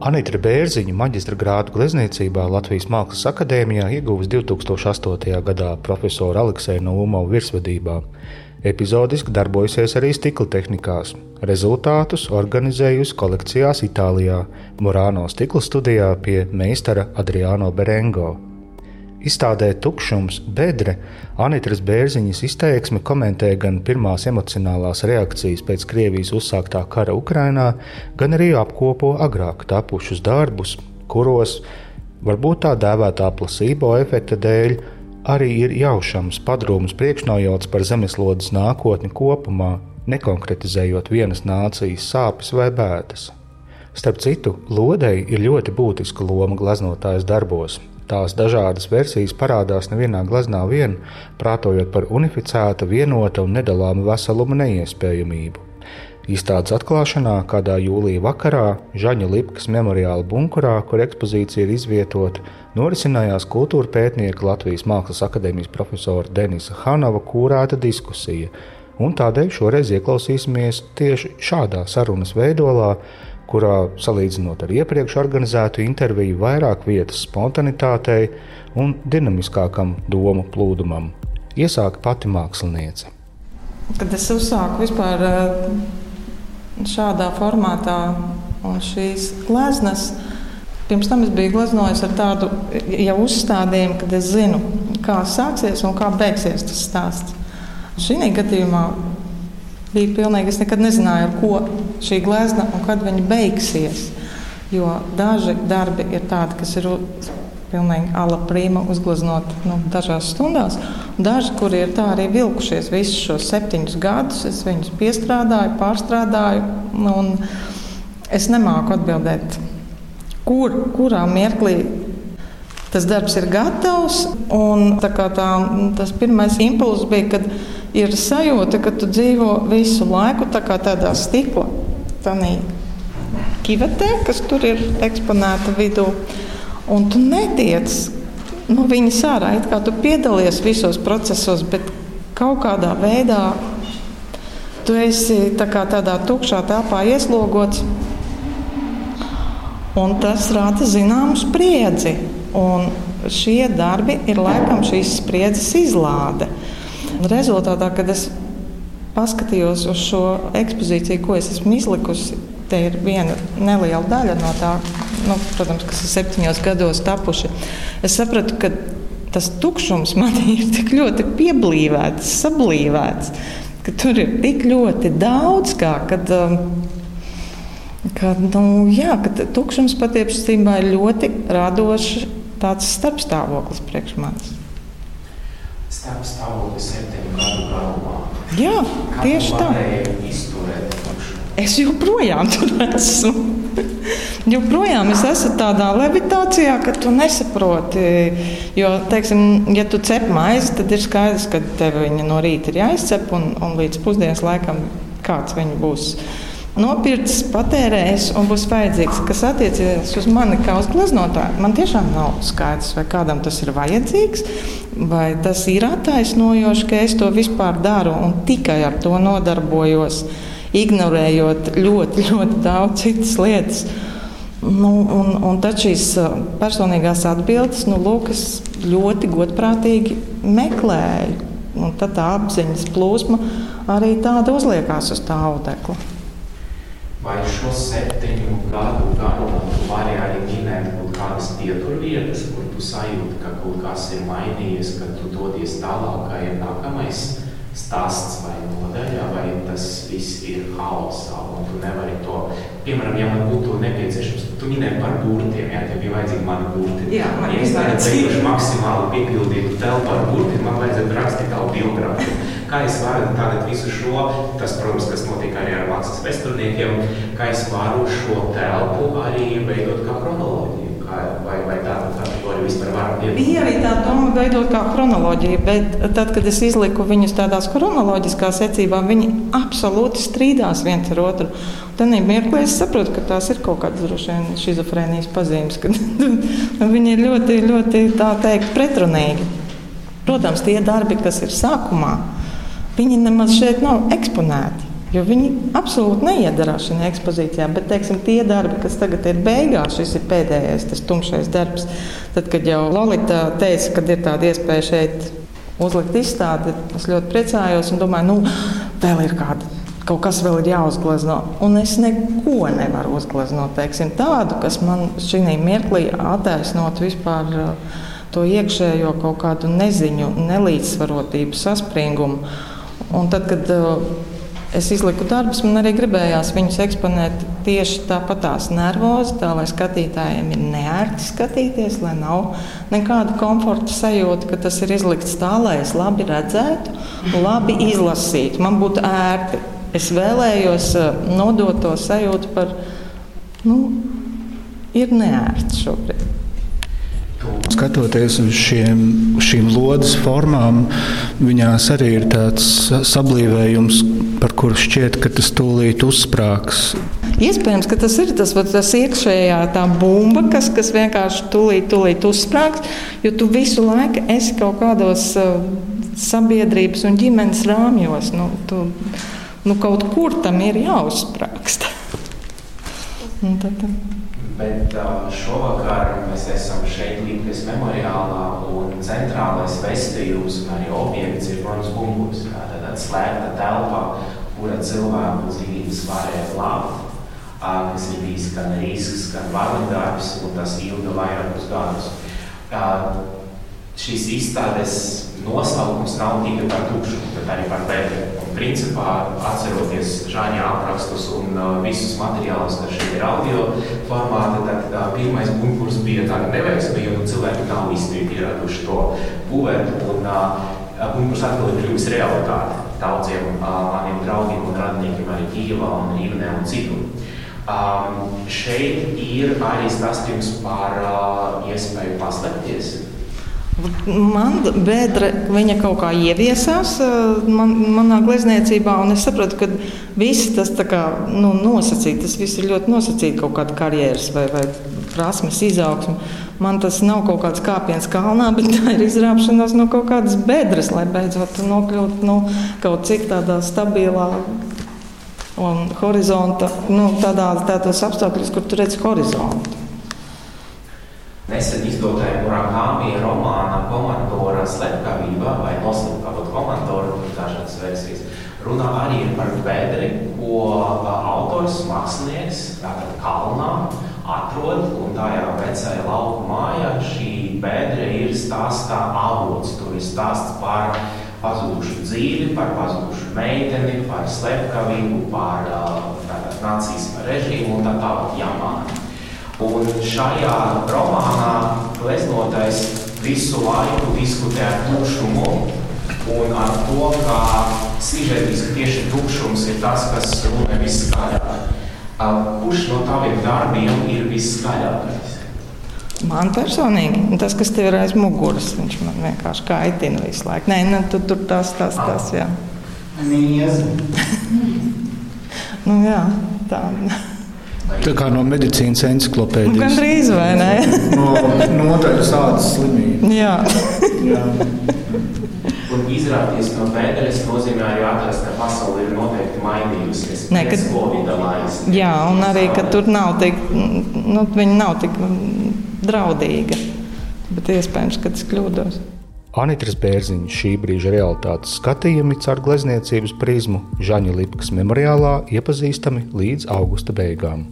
Anita Bērziņa maģistra grādu glezniecībā Latvijas Mākslas akadēmijā ieguvusi 2008. gadā profesora Alekseja Nūmova virsvadībā. Epizodiski darbojusies arī stikla tehnikās. Rezultātus organizējusi kolekcijās Itālijā, Morāno stikla studijā pie meistara Adriano Berengo. Izstādē Tukšums bedre Anitras Bērziņas izteiksmi komentē gan pirmās emocionālās reakcijas pēc Krievijas uzsāktā kara Ukrainā, gan arī apkopo agrāk tapušus darbus, kuros, varbūt tā dēvētā plasībo efekta dēļ, arī ir jaušams padrūms priekšnojauts par zemeslodes nākotni kopumā, nekonkretizējot vienas nācijas sāpes vai bēdas. Starp citu, lodei ir ļoti būtiska loma gleznotājas darbos, Tās dažādas versijas parādās nevienā gleznā vien, prātojot par unificēta, vienota un nedalāma veseluma neiespējamību. Izstādes atklāšanā, kādā jūlijā vakarā Žaņa Lipkas memoriāla bunkurā, kur ekspozīcija ir izvietota, norisinājās kultūra pētnieka Latvijas Mākslas akadēmijas profesora Denisa Hanava kūrēta diskusija, un tādēļ šoreiz ieklausīsimies tieši šādā sarunas veidolā, kurā, salīdzinot ar iepriekš organizētu interviju, vairāk vietas spontanitātei un dinamiskākam domu plūdumam. Iesāka pati māksliniece. Kad es uzsāku vispār eh, šādā formātā šīs gleznas, pirms tam es biju gleznojis ar tādu jau uzstādījumu, kad es zinu, kā sāksies un kā beigsies tas stāsts. Šī gadījumā bija pilnīgi. Es nekad nezināju, ar ko šī glezna un kad viņa beigsies. Jo daži darbi ir tādi, kas ir pilnīgi ala prīma uzgleznot nu, dažās stundās. Daži, kuri ir tā arī vilkušies visus šos septiņus gadus, es viņus piestrādāju, pārstrādāju. Nu, es nemāku atbildēt, kur, kurā mirklī tas darbs ir gatavs. Un, tā tā, tas pirmais impulss bija, kad ir sajūta, ka tu dzīvo visu laiku tā kā tādā stikla kivetē, kas tur ir eksponēta vidū. Un tu netiec no viņas ārā, it kā tu piedalies visos procesos, bet kaut kādā veidā tu esi tā kā tādā tukšā telpā ieslogots. Un tas rada zināmu spriedzi. Un šie darbi ir laikam šīs spriedzes izlāde. Rezultātā, kad es paskatījos uz šo ekspozīciju, ko es esmu izlikusi, te ir viena neliela daļa no tā, nu, protams, kas ir septiņos gados tapuši. Es sapratu, ka tas tukšums man ir tik ļoti pieblīvēts, sablīvēts, ka tur ir tik ļoti daudz, kā, kad, um, kad, nu, jā, kad tukšums patiesībā ir ļoti radošs starpstāvoklis priekš manis starp stāvokli septiņu gadu garumā. Jā, Kā tieši tā. Es joprojām tur esmu. joprojām es esmu tādā levitācijā, ka tu nesaproti. Jo, teiksim, ja tu cep maizi, tad ir skaidrs, ka tev viņa no rīta ir jāizcep un, un līdz pusdienas laikam kāds viņa būs nopircis, patērējis un būs vajadzīgs. Kas attiecas uz mani kā uz gleznotāju, man tiešām nav skaidrs, vai kādam tas ir vajadzīgs, vai tas ir attaisnojoši, ka es to vispār daru un tikai ar to nodarbojos, ignorējot ļoti, ļoti daudz citas lietas. Nu, un, un tad šīs uh, personīgās atbildes, nu, lūk, es ļoti godprātīgi meklēju. Un tad tā apziņas plūsma arī tāda uzliekās uz tā audekla. Vai šo septiņu gadu garumā tu vari arī minēt kaut kādas pieturvietas, kur tu sajūti, ka kaut kas ir mainījies, ka tu dodies tālāk, kā ir nākamais stāsts vai nodaļā, vai tas viss ir haosā, un tu nevari to, piemēram, ja man būtu nepieciešams, tu minēji par burtiem, jā, tie bija vajadzīgi mani burti. Jā, man ja es tagad beiguši maksimāli piepildītu telpu ar burtiem, man vajadzētu rakstīt tavu biogrāfiju. Kā es varu tagad visu šo, tas, protams, kas notiek arī ar mākslas vēsturniekiem, kā es varu šo telpu arī veidot kā kronoloģiju? Vai, vai vispār var būt? Bija arī tā doma veidot kā kronoloģiju, bet tad, kad es izliku viņus tādās kronoloģiskā secībā, viņi absolūti strīdās viens ar otru. Tad mirklī es saprotu, ka tās ir kaut kādas droši vien šizofrēnijas pazīmes, ka viņi ir ļoti, ļoti tā teikt pretrunīgi. Protams, tie darbi, kas ir sākumā, Viņi nemaz šeit nav eksponēti. Jo viņi absolūti neiedarās šajā ekspozīcijā, bet teiksim, tie darbi, kas tagad ir beigās, šis ir pēdējais, tas tumšais darbs. Tad, kad jau Lorita teica, ka ir tāda iespēja šeit uzlikt izstādi, es ļoti priecājos un domāju, nu, vēl ir kāda. Kaut kas vēl ir jāuzglezno. Un es neko nevaru uzgleznot teiksim, tādu, kas man šī mirklī attaisnot vispār uh, to iekšējo kaut kādu neziņu, nelīdzsvarotību, saspringumu. Un tad, kad uh, es izliku darbus, man arī gribējās viņus eksponēt tieši tāpatās nervozi, tā lai skatītājiem ir neērti skatīties, lai nav nekāda komforta sajūta, ka tas ir izlikts tā, lai es labi redzētu, labi izlasītu. Man būtu ērti. Es vēlējos eh, nodot to sajūtu par, nu, ir neērti šobrīd. Skatoties uz šiem, šīm lodes formām, viņās arī ir tāds sablīvējums, par kuru šķiet, ka tas tūlīt uzsprāgs. Iespējams, ka tas ir tas, tas iekšējā tā bumba, kas, kas vienkārši tūlīt, tūlīt uzsprāgs, jo tu visu laiku esi kaut kādos uh, sabiedrības un ģimenes rāmjos. Nu, tu, nu, kaut kur tam ir jāuzsprāgst. tad. Bet šovakar mēs esam šeit Līpnes memoriālā un centrālais vestījums un arī objekts ir, protams, bumburs. Tāda slēgta telpa, kura cilvēku dzīvības varēja glābt, kas ir bijis gan risks, gan varonidarbs, un tas ilga vairākus gadus. Šīs izstādes nosaukums nav tikai par tukšumu, bet arī par bedri principā, atceroties žāņa aprakstus un uh, visus materiālus, kas šeit ir audio formāta, tad uh, pirmais bunkurs bija tāda neveiksme, jo nu, cilvēki nav īsti pieraduši to būvēt, un uh, bunkurs atkal ir kļuvis realitāte daudziem uh, maniem draugiem un radiniekiem arī Kīvā un Rīvnē un citur. Um, šeit ir arī stāstījums par uh, iespēju paslēpties Man bedra viņa kaut kā ieviesās eh, man, manā glezniecībā, un es sapratu, ka viss tas kā, nu, nosacīts, tas viss ir ļoti nosacīts kaut kāda karjeras vai, vai prasmes izaugsme. Man tas nav kaut kāds kāpiens kalnā, bet tā ir izrāpšanās no kaut kādas bedres, lai beidzot nokļūtu nu, kaut cik tādā stabilā un horizonta, nu, tādā, tādos apstākļos, kur tu redz horizontu. Nesen izdotajā dažādas versijas, runā arī par bedri, ko autors, mākslinieks, tātad kalnā, atrod, un tajā vecajā lauku mājā šī bedre ir stāstā avots. Tur ir stāsts par pazudušu dzīvi, par pazudušu meiteni, par slepkavību, par tātad nacisma režīmu un tā tālāk Jamānu. Un šajā romānā gleznotais visu laiku diskutē ar tukšumu un ar to, ka sižetiski tieši tukšums ir tas, kas runē visskaļāk. Kurš no taviem darbiem ir visskaļākais? Man personīgi tas, kas tev ir aiz muguras, viņš man vienkārši kaitina visu laiku. Nē, nu, tu, tur tas, tas, tas, jā. Nu, jā, tā. Tā kā no medicīnas encyklopēdijas. Gan drīz vai ne? no noteikti tādas slimības. Jā. Jā. Un izrādīties no pēdas nozīmē arī atrast, ka pasaule ir noteikti mainījusies. Nē, kad, jā, un arī, ka tur nav tik, nu, viņa nav tik draudīga. Bet iespējams, ka tas kļūdos. Anitras Bērziņa šī brīža realitātes skatījumi caur glezniecības prizmu Žaņa Lipkas memoriālā iepazīstami līdz augusta beigām.